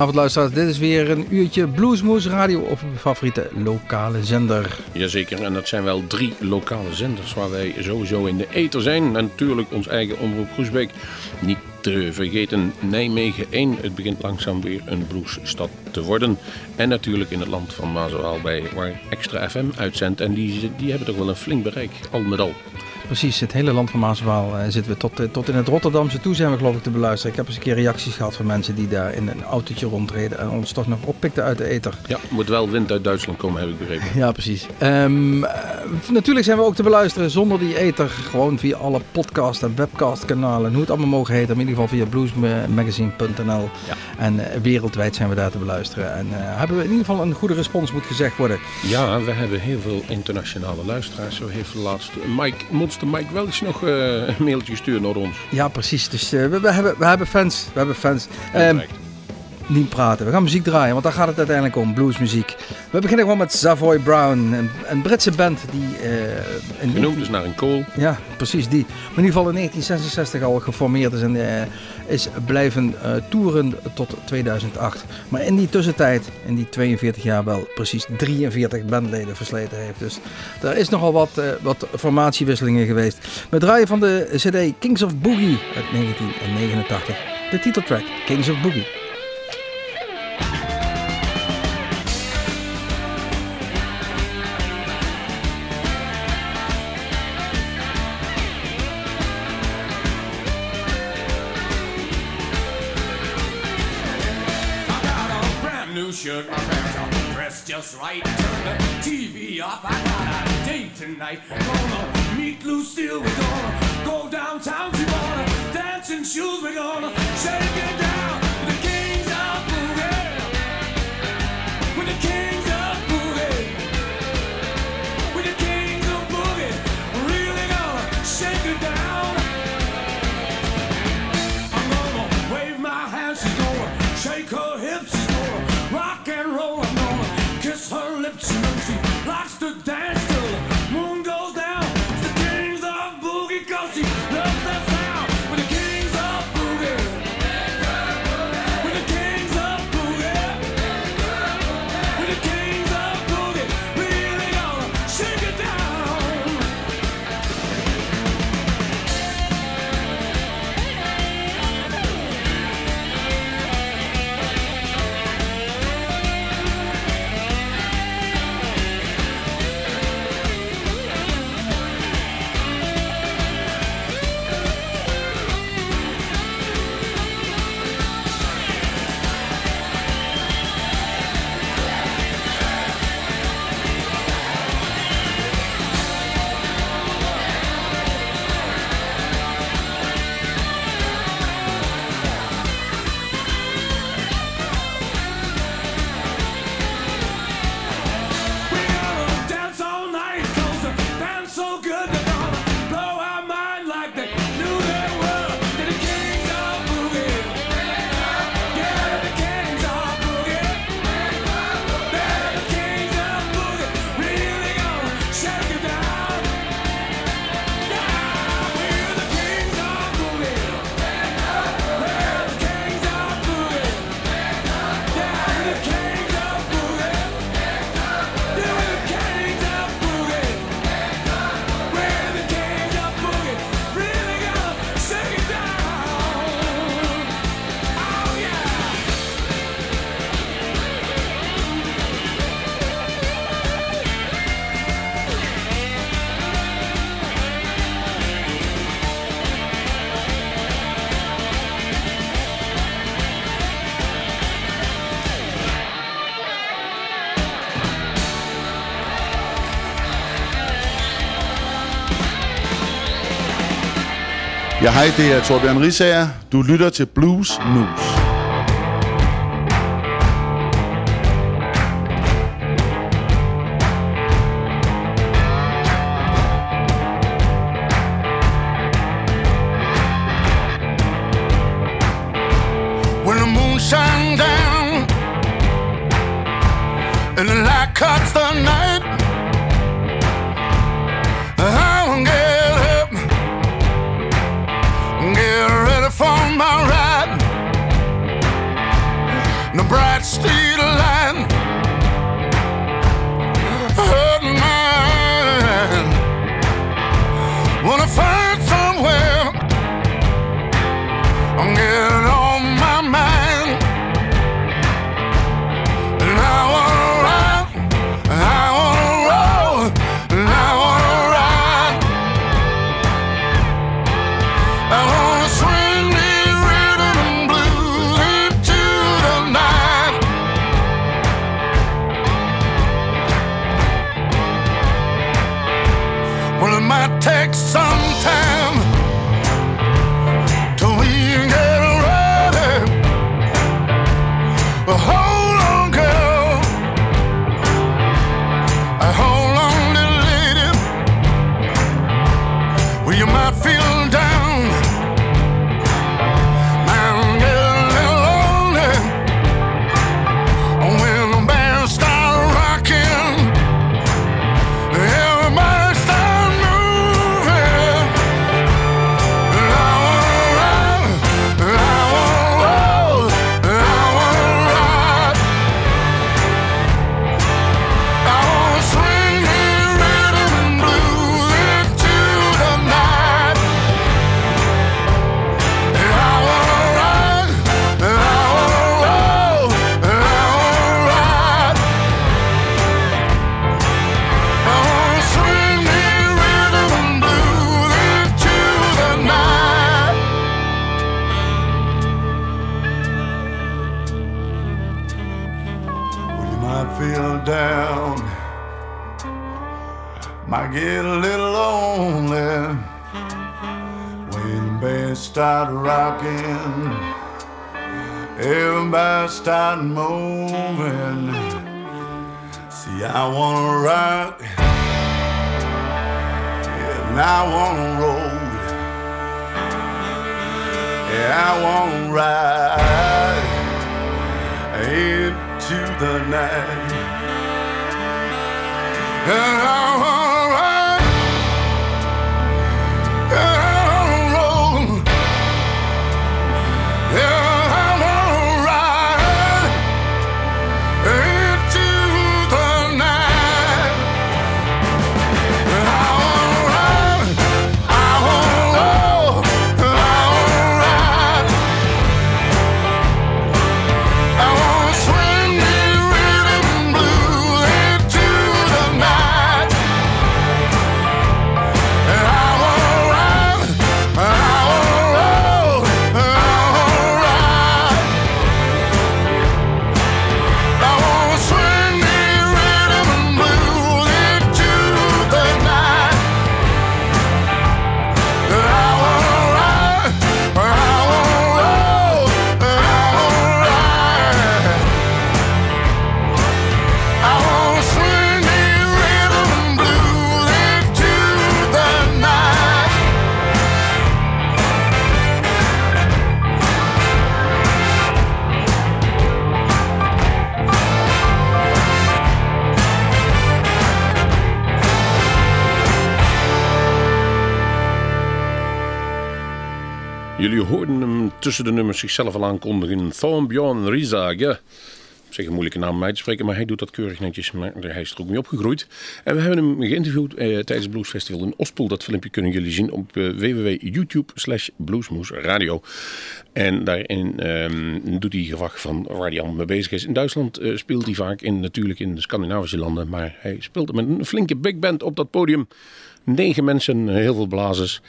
Avond luisteraars, dit is weer een uurtje Bluesmoes Radio op uw favoriete lokale zender. Jazeker, en dat zijn wel drie lokale zenders waar wij sowieso in de ether zijn. Natuurlijk ons eigen Omroep Groesbeek. Niet te vergeten Nijmegen 1. Het begint langzaam weer een bluesstad te worden. En natuurlijk in het land van Mazoaal bij waar Extra FM uitzendt. En die, die hebben toch wel een flink bereik, al met al. Precies, het hele land van Maaswaal uh, zitten we tot, uh, tot in het Rotterdamse toe zijn we geloof ik te beluisteren. Ik heb eens een keer reacties gehad van mensen die daar in een autootje rondreden en ons toch nog oppikten uit de ether. Ja, moet wel wind uit Duitsland komen, heb ik begrepen. Ja, precies. Um, uh, natuurlijk zijn we ook te beluisteren zonder die ether, gewoon via alle podcast en webcast kanalen, hoe het allemaal mogen heten. In ieder geval via bluesmagazine.nl ja. en wereldwijd zijn we daar te beluisteren. En hebben we in ieder geval een goede respons moet gezegd worden. Ja, we hebben heel veel internationale luisteraars. Zo heeft laatst Mike Monster de Mike wel eens nog uh, een mailtje sturen naar ons. Ja, precies. Dus uh, we, we, hebben, we hebben fans. We hebben fans. Um, niet praten. We gaan muziek draaien, want daar gaat het uiteindelijk om. Bluesmuziek. We beginnen gewoon met Savoy Brown. Een, een Britse band die... Uh, Genoemd is naar een kool. Ja, precies die. Maar in ieder geval in 1966 al geformeerd is en uh, is blijven uh, toeren tot 2008. Maar in die tussentijd, in die 42 jaar wel precies 43 bandleden versleten heeft. Dus er is nogal wat, wat formatiewisselingen geweest. We draaien van de cd Kings of Boogie uit 1989. De titeltrack Kings of Boogie. Shirt, my pants are dressed just right. Turn the TV off, I got a date tonight. Gonna meet Lucille, we're gonna go downtown. She wanna dance in shoes, we're gonna shake it down. Ja, hej, det er Torbjørn Risager. Du lytter til Blues News. The night. And I Jullie hoorden hem tussen de nummers zichzelf al aankondigen. Thornbjorn Rizage. Ik zeg een moeilijke naam uit te spreken, maar hij doet dat keurig netjes. Maar hij is er ook mee opgegroeid. En we hebben hem geïnterviewd eh, tijdens het Bluesfestival in Ospel. Dat filmpje kunnen jullie zien op eh, www.youtube slash bluesmoesradio. En daarin ehm, doet hij gewacht van waar hij allemaal mee bezig is. In Duitsland eh, speelt hij vaak in, natuurlijk in de Scandinavische landen. Maar hij speelt met een flinke big band op dat podium. Negen mensen, heel veel blazers.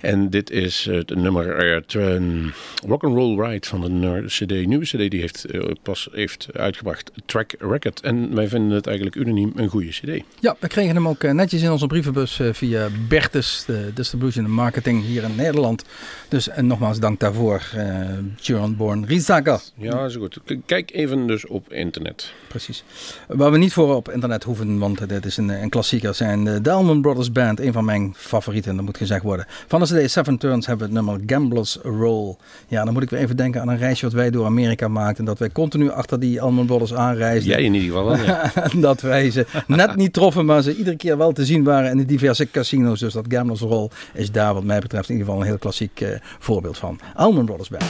En dit is het nummer eh, het, eh, Rock and Roll Ride van een eh, CD, nieuwe CD die heeft eh, pas heeft uitgebracht, Track Record. En wij vinden het eigenlijk unaniem een goede CD. Ja, we kregen hem ook netjes in onze brievenbus via Bertus, de Distribution en Marketing hier in Nederland. Dus en nogmaals dank daarvoor, John Born Rizaga. Ja, is goed. Kijk even dus op internet. Precies. Waar we niet voor op internet hoeven, want dit is een, een klassieker, zijn de Allman Brothers Band. Een van mijn favorieten, dat moet gezegd worden. Van de CD Seven Turns hebben we het nummer Gambler's Roll. Ja, dan moet ik weer even denken aan een reisje wat wij door Amerika maakten. En dat wij continu achter die Allman Brothers aanreisden. Jij in ieder geval wel, ja. Dat wij ze net niet troffen, maar ze iedere keer wel te zien waren in de diverse casinos. Dus dat Gamblers Roll is daar wat mij betreft in ieder geval een heel klassiek eh, voorbeeld van. Allman Brothers Band.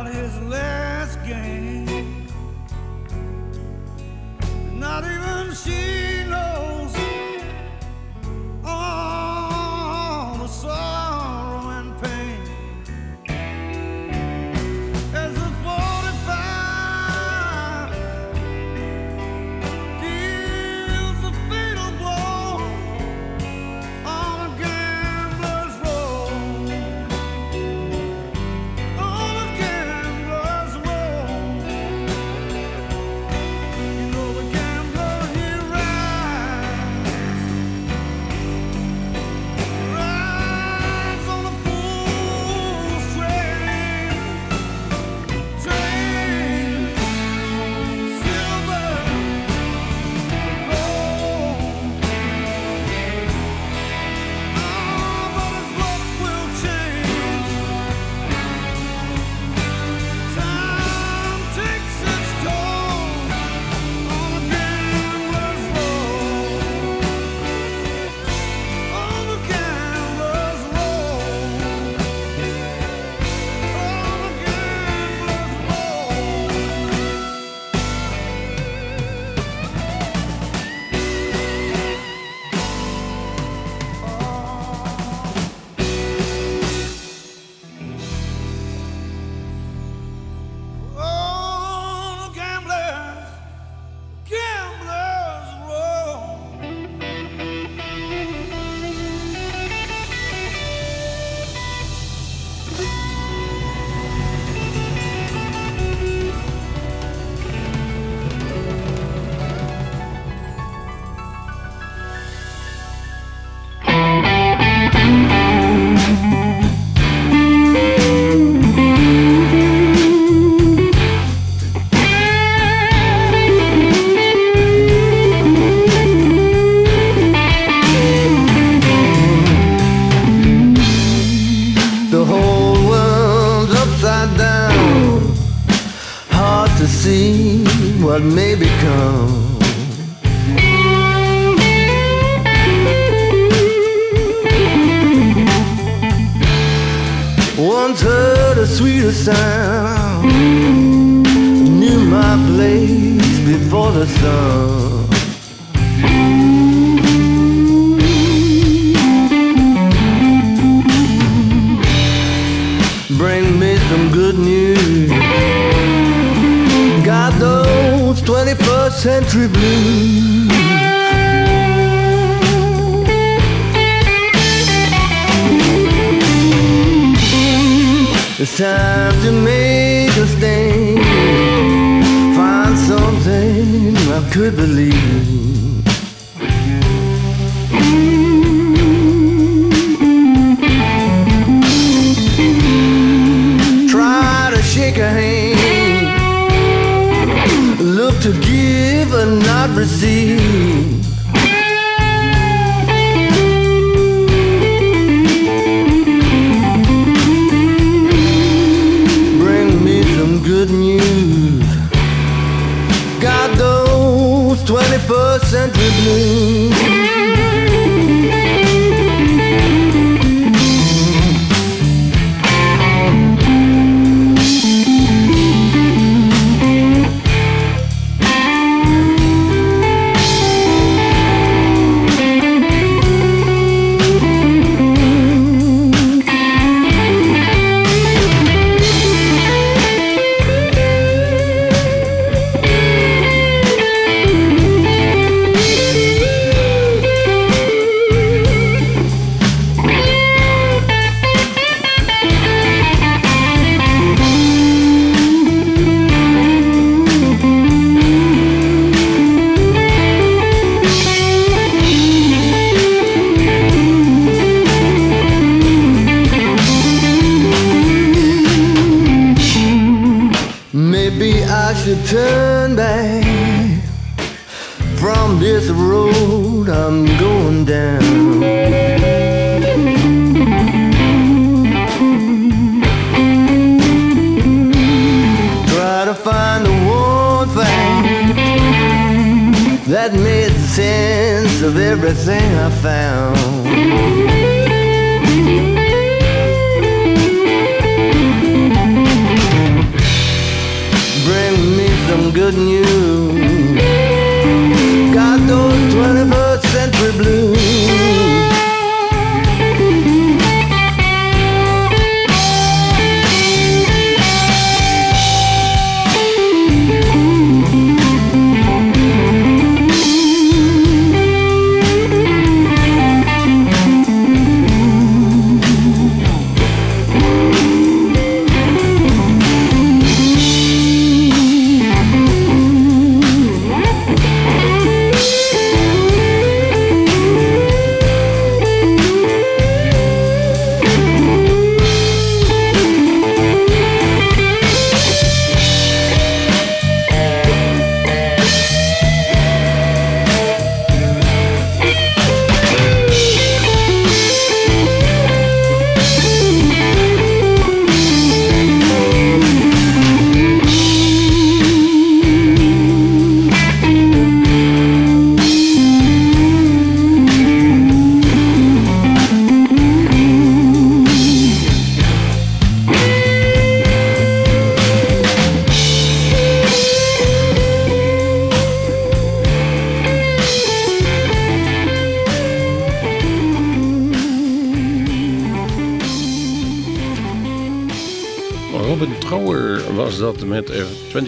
About his last game. Not even she knows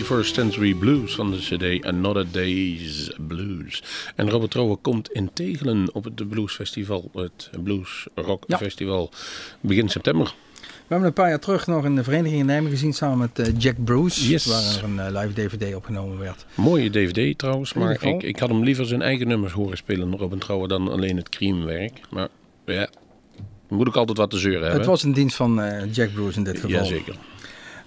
21st Century Blues van de CD Another Day's Blues. En Robin Trower komt in Tegelen op het Blues Festival, het Blues Rock Ja. Festival, begin september. We hebben een paar jaar terug nog in de vereniging in Nijmegen gezien samen met eh, Jack Bruce. Yes. Waar er een eh, live DVD opgenomen werd. Mooie DVD trouwens, maar ik, ik had hem liever zijn eigen nummers horen spelen, Robin Trower, dan alleen het creamwerk. Maar ja, moet ik altijd wat te zeuren hebben. Het was een dienst van eh, Jack Bruce in dit geval. Jazeker.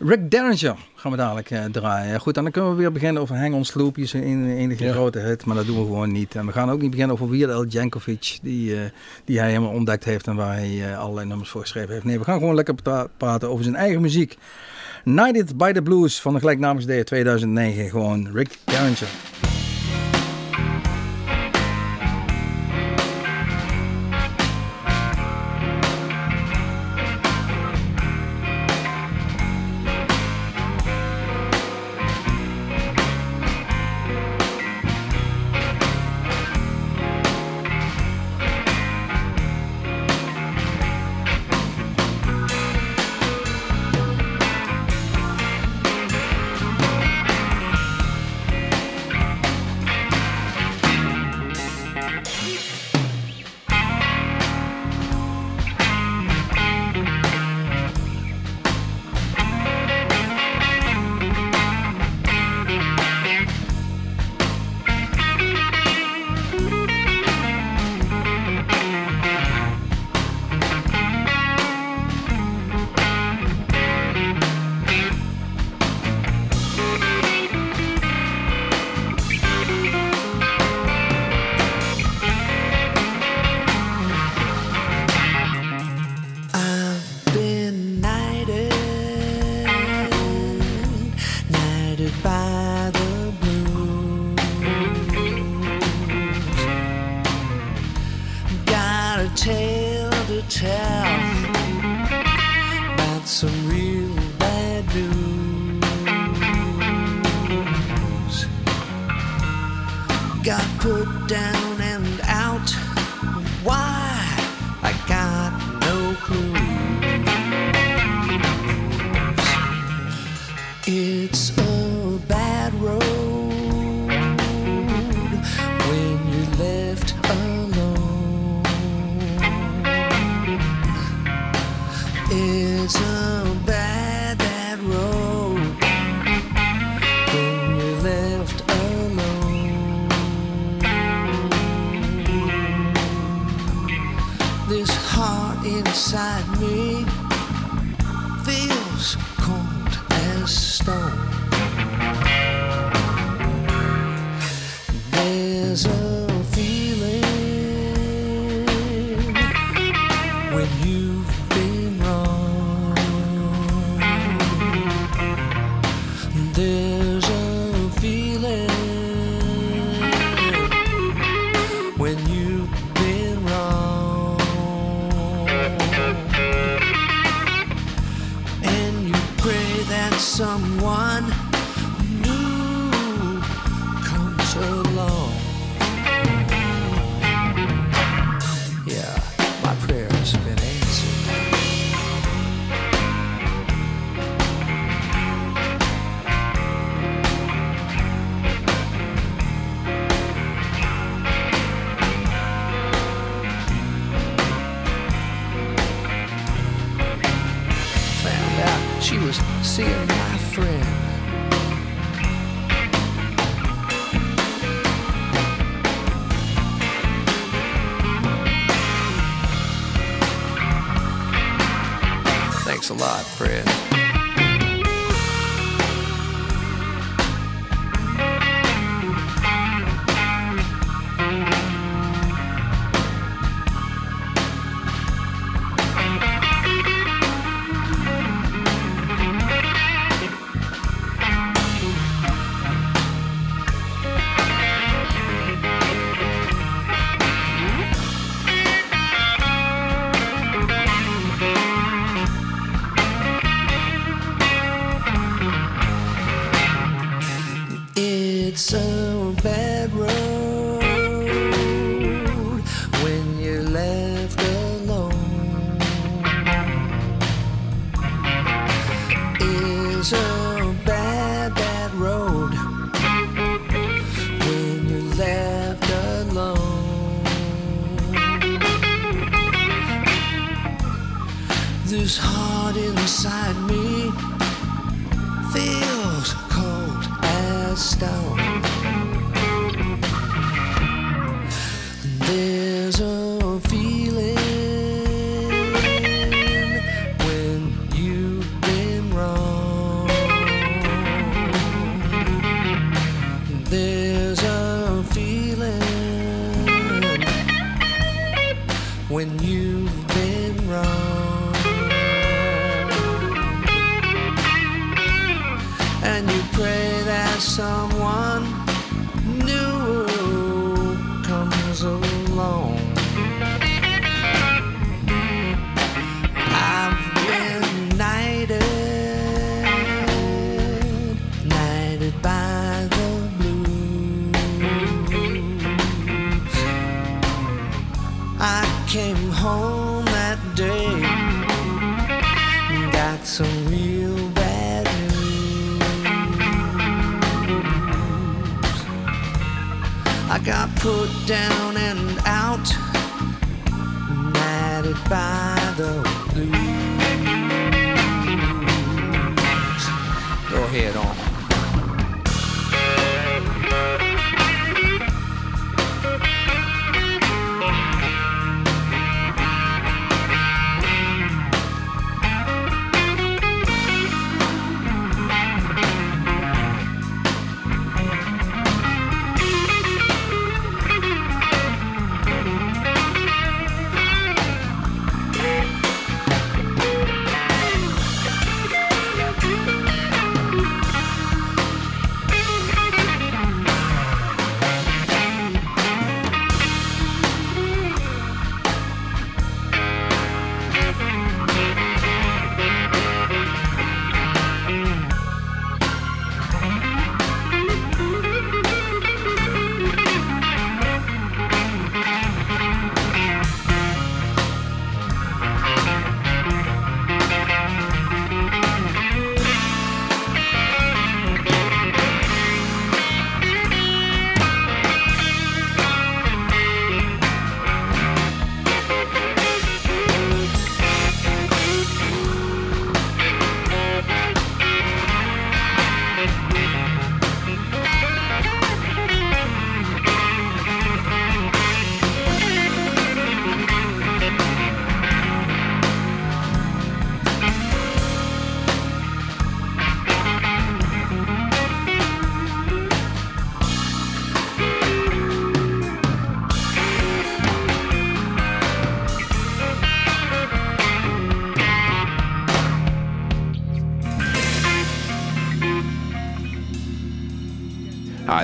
Rick Derringer gaan we dadelijk eh, draaien. Goed, dan kunnen we weer beginnen over Hang on Sloopjes, een enige Ja. grote hit. Maar dat doen we gewoon niet. En we gaan ook niet beginnen over Weird Al Jankovic, die, eh, die hij helemaal ontdekt heeft en waar hij eh, allerlei nummers voor geschreven heeft. Nee, we gaan gewoon lekker pra- praten over zijn eigen muziek. Knighted by the Blues van de gelijknamige D 2009. Gewoon Rick Derringer. Inside me now.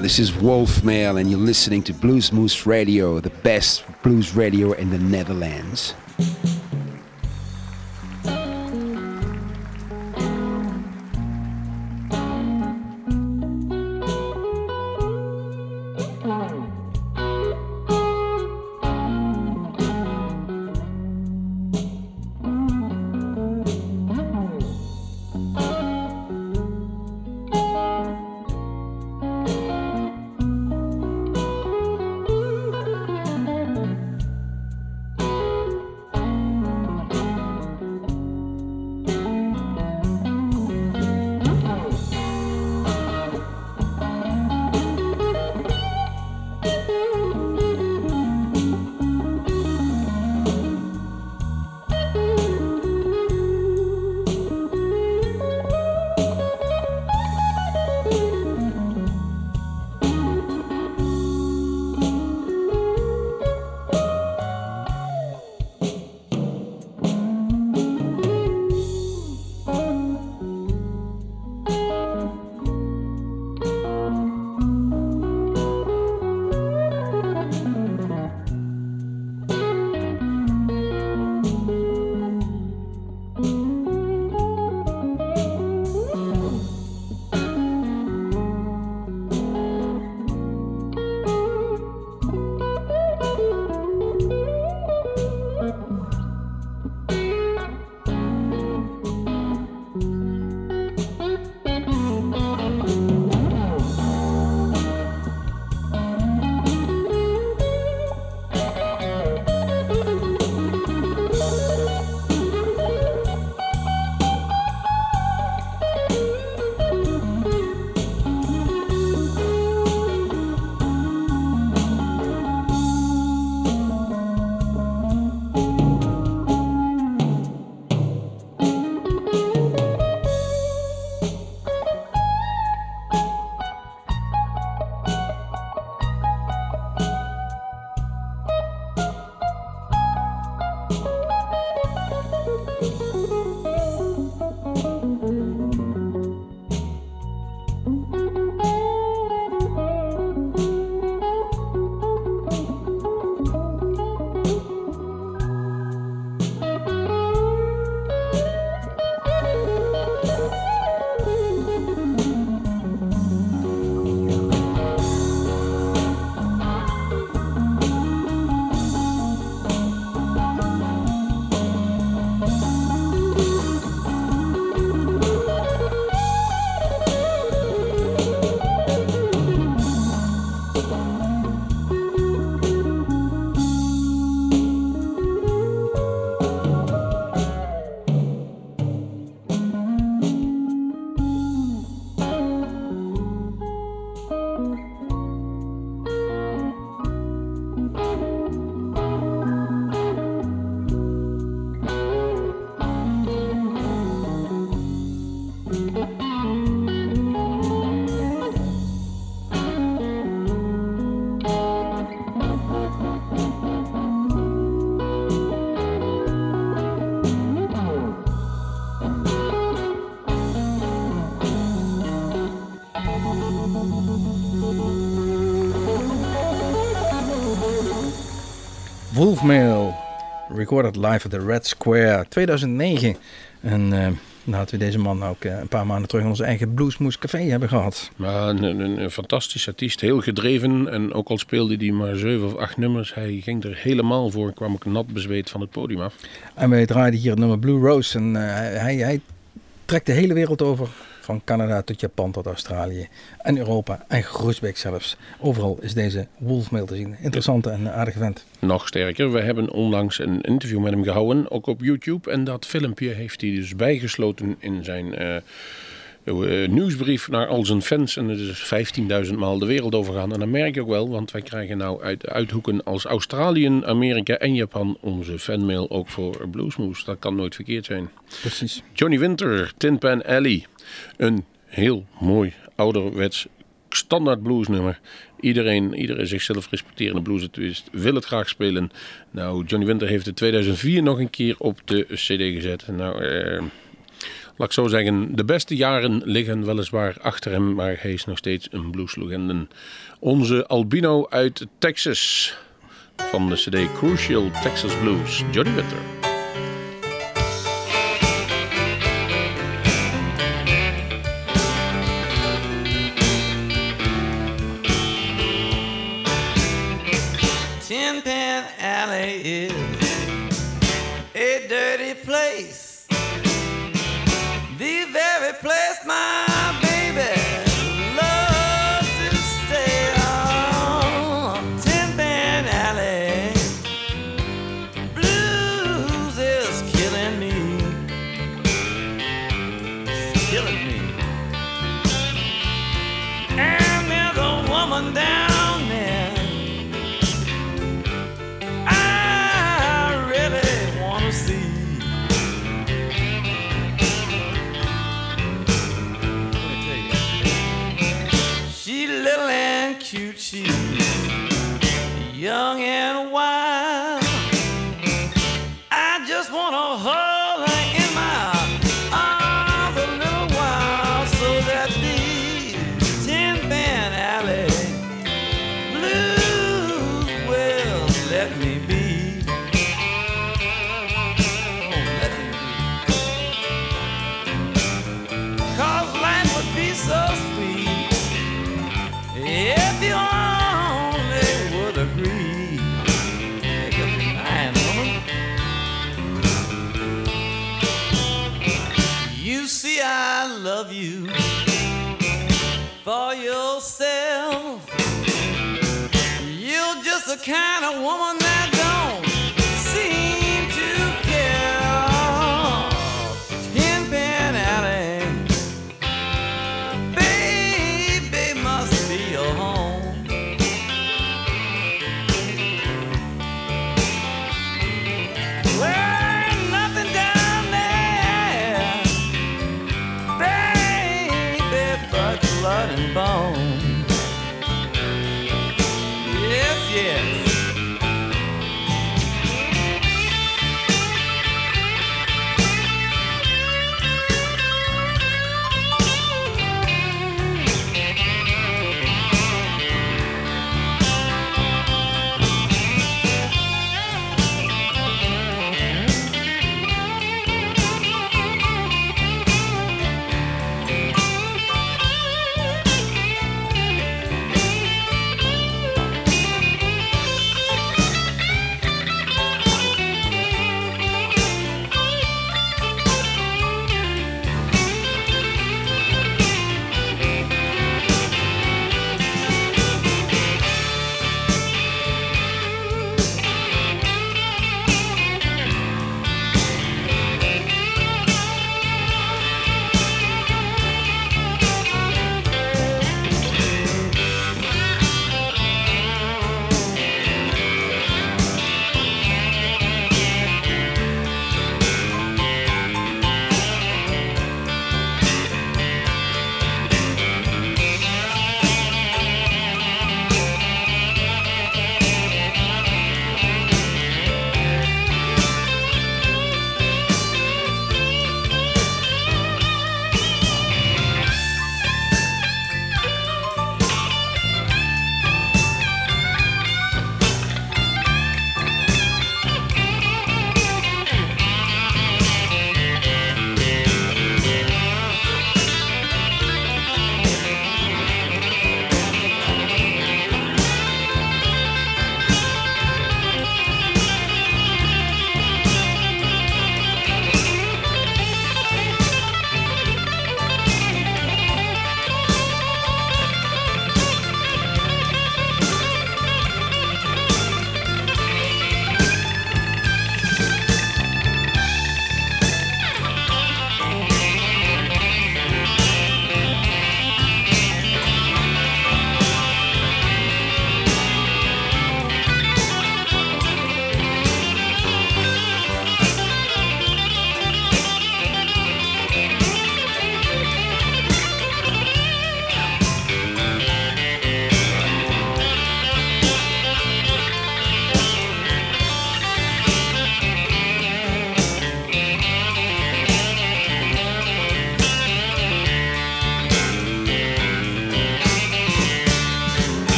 This is Wolf Mail, and you're listening to Blues Moose Radio, the best blues radio in the Netherlands. Wolfmail. Recorded live at the Red Square 2009. En eh nadat we deze man ook eh, een paar maanden terug in ons eigen Bluesmoes Café hebben gehad. Maar een, een, een fantastisch artiest, heel gedreven. En ook al speelde hij maar zeven of acht nummers, hij ging er helemaal voor. Kwam ook nat bezweet van het podium af. En wij draaiden hier het nummer Blue Rose. En eh, hij, hij trekt de hele wereld over. Van Canada tot Japan tot Australië en Europa en Groesbeek zelfs. Overal is deze Wolfmail te zien. Interessante en aardige vent. Nog sterker, we hebben onlangs een interview met hem gehouden, ook op YouTube. En dat filmpje heeft hij dus bijgesloten in zijn eh, nieuwsbrief naar al zijn fans. En het is 15.000 maal de wereld overgaan. En dan merk je ook wel, want wij krijgen nou uit uithoeken als Australië, Amerika en Japan onze fanmail ook voor Bluesmoes. Dat kan nooit verkeerd zijn. Precies. Johnny Winter, Tin Pan Alley. Een heel mooi ouderwets standaard bluesnummer. Iedereen, iedere zichzelf respecterende bluesartiest wil het graag spelen. Nou, Johnny Winter heeft het 2004 nog een keer op de cd gezet. Nou, eh, laat ik zo zeggen, de beste jaren liggen weliswaar achter hem, maar hij is nog steeds een blueslegende. Onze albino uit Texas van de cd Crucial Texas Blues, Johnny Winter. Tin Pan Alley is killing me.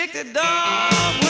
Like to kick the dog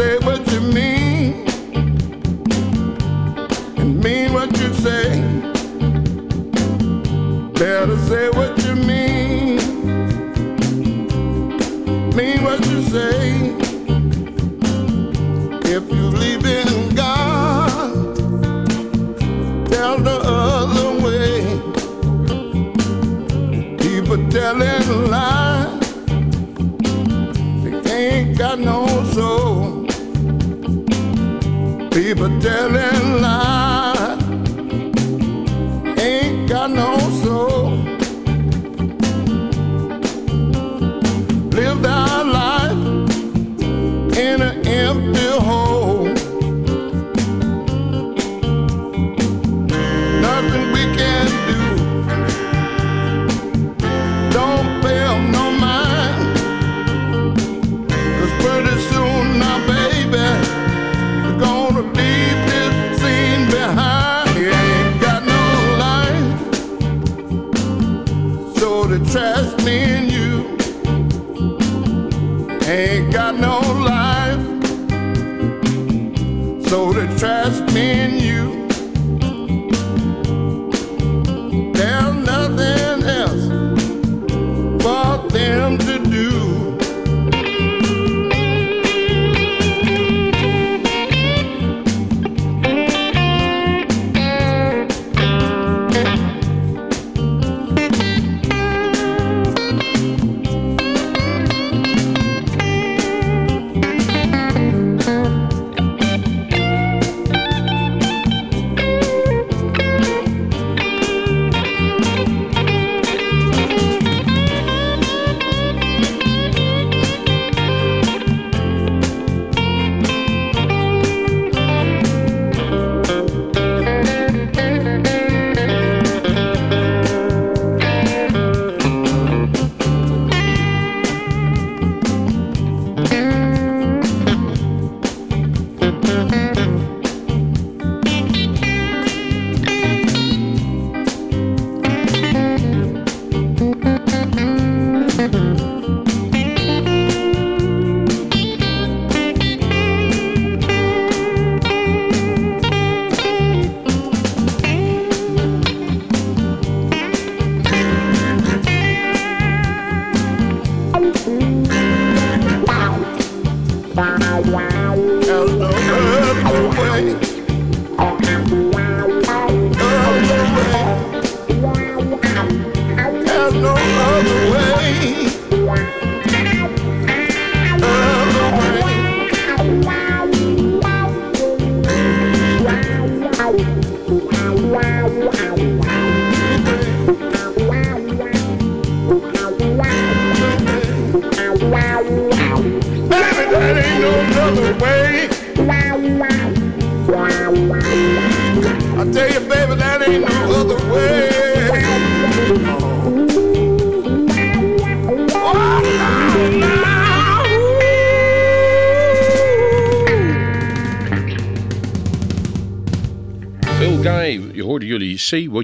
say what you mean and mean what you say. Better say what you mean, mean what you say. If you believe in God, there's the other way. People telling lies ain't got no soul keep a telling lie. Ain't got no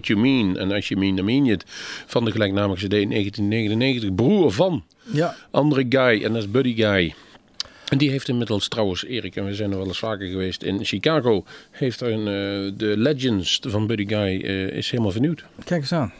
What You Mean. En als je mean, je het. Van de gelijknamige CD in 1999. Broer van Ja, andere Guy. En dat is Buddy Guy. En die heeft inmiddels trouwens, Erik, en we zijn er wel eens vaker geweest in Chicago. Heeft er een, eh, de Legends van Buddy Guy eh, is helemaal vernieuwd. kijk eens aan.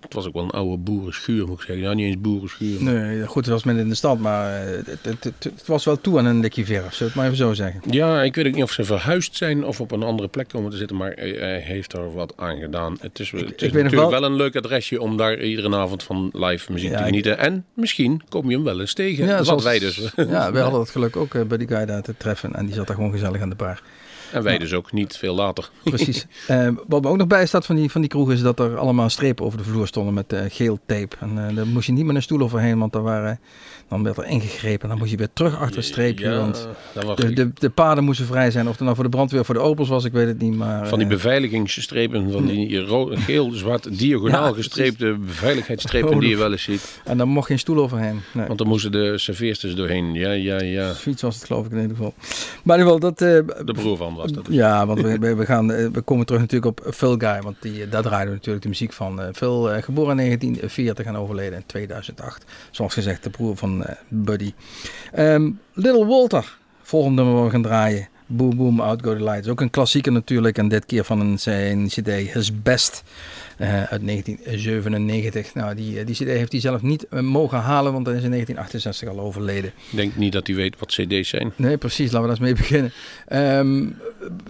Het was ook wel een oude boerenschuur, moet ik zeggen. Nou, niet eens boerenschuur. maar- Nee, goed, het was midden in de stad, maar eh, het, het, het, het was wel toe aan een likje verf, zullen we het maar even zo zeggen. Ja, ik weet ook niet of ze verhuisd zijn of op een andere plek komen te zitten, maar hij, heeft er wat aan gedaan. Het is, natuurlijk wel- wel... een leuk adresje om daar iedere avond van live muziek Ja, te ik- genieten. En misschien kom je hem wel eens tegen. wat zoals- wij dus. Ja, wij hadden het geluk ook eh, bij die guy daar te treffen en die zat daar gewoon gezellig aan de bar. En wij dus ook niet veel later. Precies. Eh, wat me ook nog bij staat van die, van die kroeg is dat er allemaal strepen over de vloer stonden met eh, geel tape. En eh, daar moest je niet met een stoel overheen, want daar waren, dan werd er ingegrepen. En dan moest je weer terug achter het streepje, Ja, want de, de, de paden moesten vrij zijn. Of het nou voor de brandweer voor de opels was, ik weet het niet. Maar, Van die eh, beveiligingsstrepen, van die geel, zwart, diagonaal Ja, gestreepte beveiligheidsstrepen die je wel eens ziet. en daar mocht geen stoel overheen. Nee. Want dan moesten de serveersters doorheen. Ja, ja, ja. Fiets was het geloof ik in ieder geval. Maar in ieder geval, dat... eh, De broer van was dat. dus. Ja, want we, we, gaan, eh, we komen terug natuurlijk op Phil Guy, want die, daar draaiden we natuurlijk de muziek van. Phil, geboren in 1940 en overleden in 2008. Zoals gezegd, de broer van eh, Buddy. Ehm, Little Walter, volgende nummer we gaan draaien. Boom Boom Out Go the Lights. Ook een klassieker natuurlijk en dit keer van een, zijn cd His Best eh, uit 1997. Nou, die, eh, die cd heeft hij zelf niet mogen halen, want hij is in 1968 al overleden. Ik denk niet dat hij weet wat cd's zijn. Nee, precies. Laten we daar eens mee beginnen. Ehm,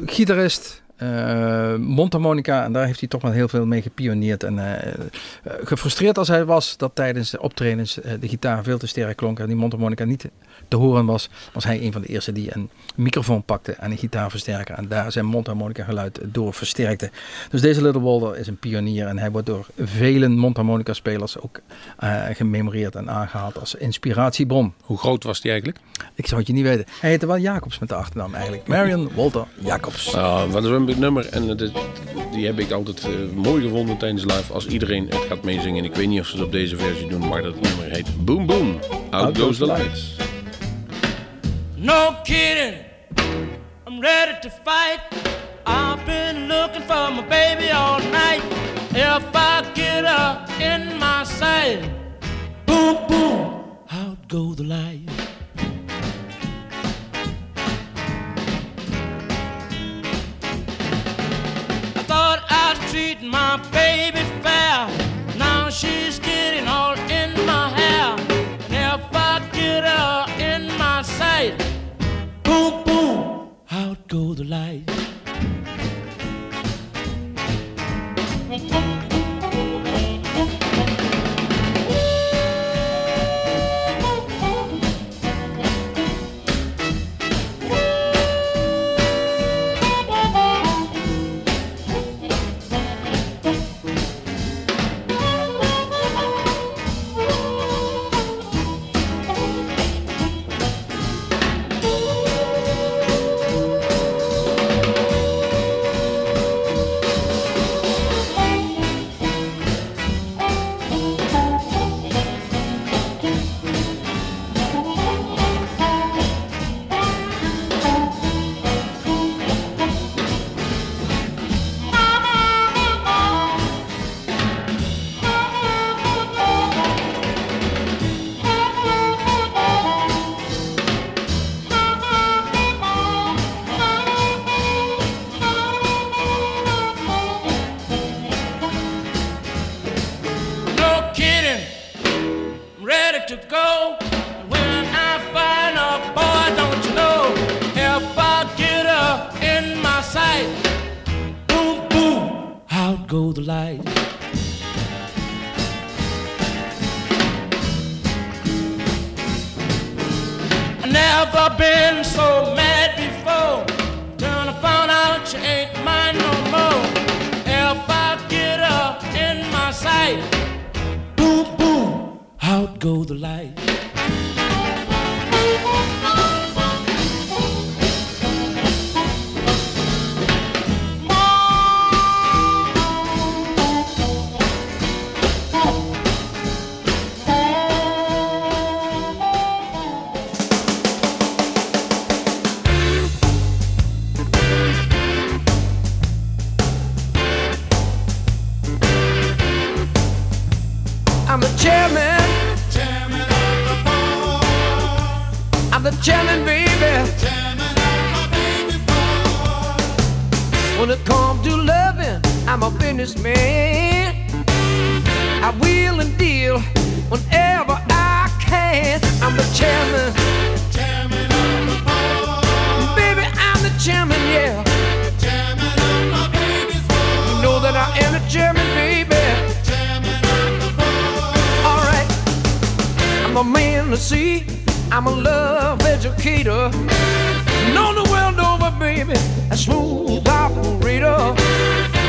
gitarist, eh, mondharmonica. En daar heeft hij toch wel heel veel mee gepioneerd. En eh, eh, gefrustreerd als hij was dat tijdens de optredens de gitaar veel te sterk klonk. En die mondharmonica niet te horen was. Was hij een van de eerste die een microfoon pakte en een gitaarversterker. En daar zijn mondharmonica geluid door versterkte. Dus deze Little Walter is een pionier. En hij wordt door vele mondharmonica spelers ook eh, gememoreerd en aangehaald als inspiratiebron. Hoe groot was die eigenlijk? Ik zou het je niet weten. Hij heette wel Jacobs met de achternaam eigenlijk. Marion Walter Jacobs. Wat is een nummer en het die heb ik altijd eh, mooi gevonden tijdens live als iedereen het gaat meezingen. Ik weet niet of ze het op deze versie doen, maar dat nummer heet Boom Boom. Out, goes the lights. No kidding, I'm ready to fight. I've been looking for my baby all night. If I get her in my sight, boom, boom, out go the light. I thought I was treating my baby fair. Now she's getting all in my hair. And if I get her in my sight, go the light.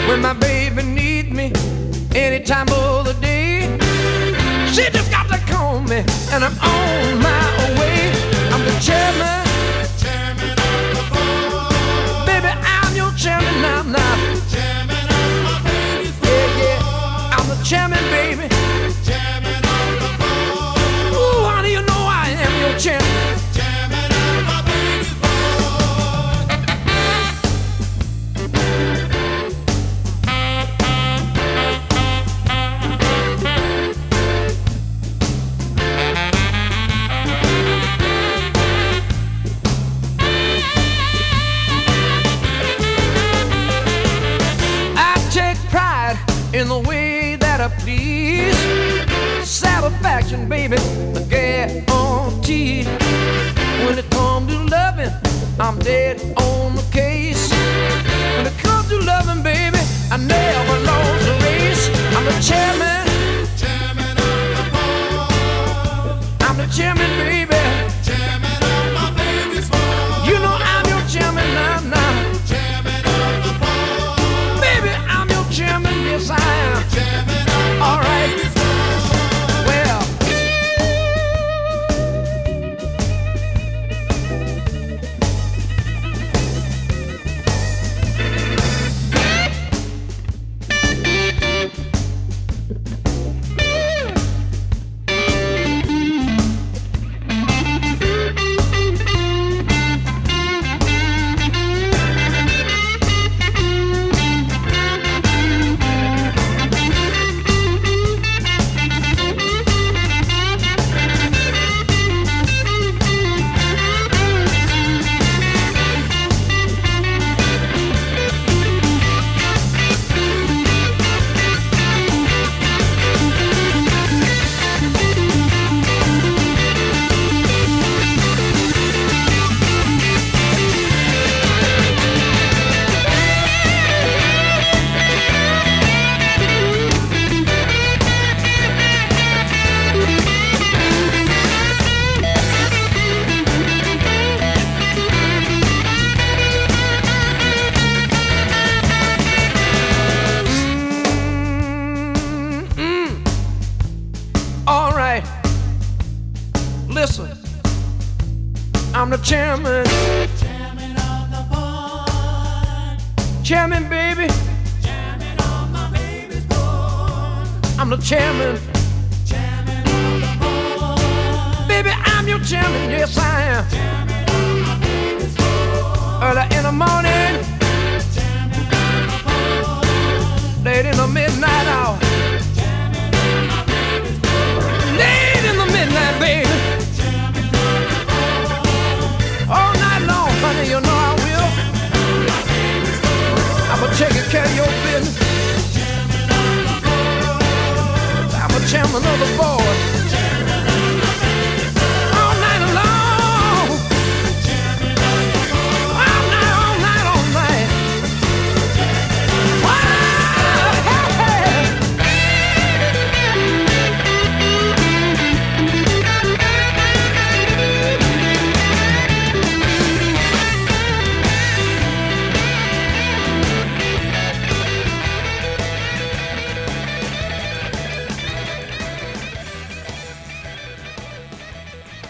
when my baby needs me any time of the day. She just got to call me, and I'm on my way. I'm the chairman. dead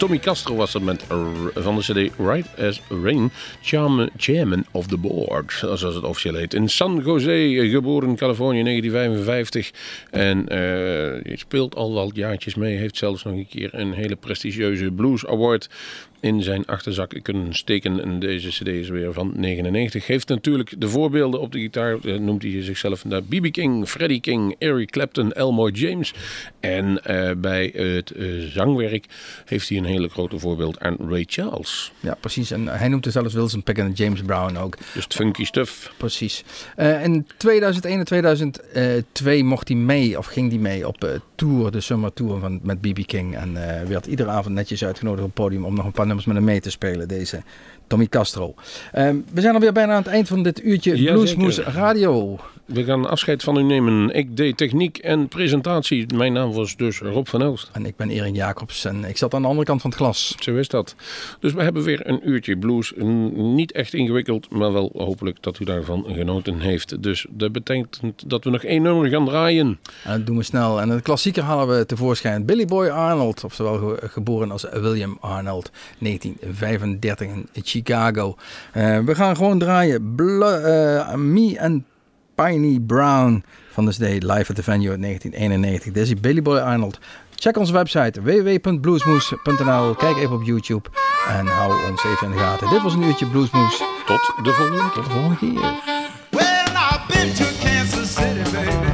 Tommy Castro was dat met van de CD Right as Rain, Chairman of the Board, zoals het officieel heet. In San Jose, geboren in Californië in 1955. En uh, speelt al wat jaartjes mee, heeft zelfs nog een keer een hele prestigieuze Blues Award in zijn achterzak kunnen steken. En deze cd is weer van 99. Geeft natuurlijk de voorbeelden op de gitaar. eh, noemt hij zichzelf naar B.B. King, Freddie King, Eric Clapton, Elmore James. En eh, bij het eh, zangwerk heeft hij een hele grote voorbeeld aan Ray Charles. Ja, precies. En hij noemt het zelfs Wilson Pickett en James Brown ook. Dus het funky stuff. Precies. Eh, in 2001 en 2002 mocht hij mee, of ging hij mee op tour, de Summer Tour van, met B.B. King. En werd iedere avond netjes uitgenodigd op het podium om nog een paar nummers met hem mee te spelen, deze Tommy Castro. Eh, we zijn alweer bijna aan het eind van dit uurtje. Bluesmoes Radio. We gaan afscheid van u nemen. Ik deed techniek en presentatie. Mijn naam was dus Rob van Elst. En ik ben Erik Jacobs en ik zat aan de andere kant van het glas. Zo is dat. Dus we hebben weer een uurtje blues. Niet echt ingewikkeld, maar wel hopelijk dat u daarvan genoten heeft. Dus dat betekent dat we nog één nummer gaan draaien. En dat doen we snel. En de klassieker halen we tevoorschijn. Billy Boy Arnold, oftewel ge- geboren als William Arnold, 1935 in Chicago. Eh, we gaan gewoon draaien. Blu- eh, Me and Piney Brown van de CD Live at the Venue uit 1991. Dit is Billy Boy Arnold. Check onze website www.bluesmoes.nl. Kijk even op YouTube en hou ons even in de gaten. Dit was een uurtje Bluesmoes. Tot de volgende keer. Tot de volgende keer. Well, I've been to Kansas City, baby.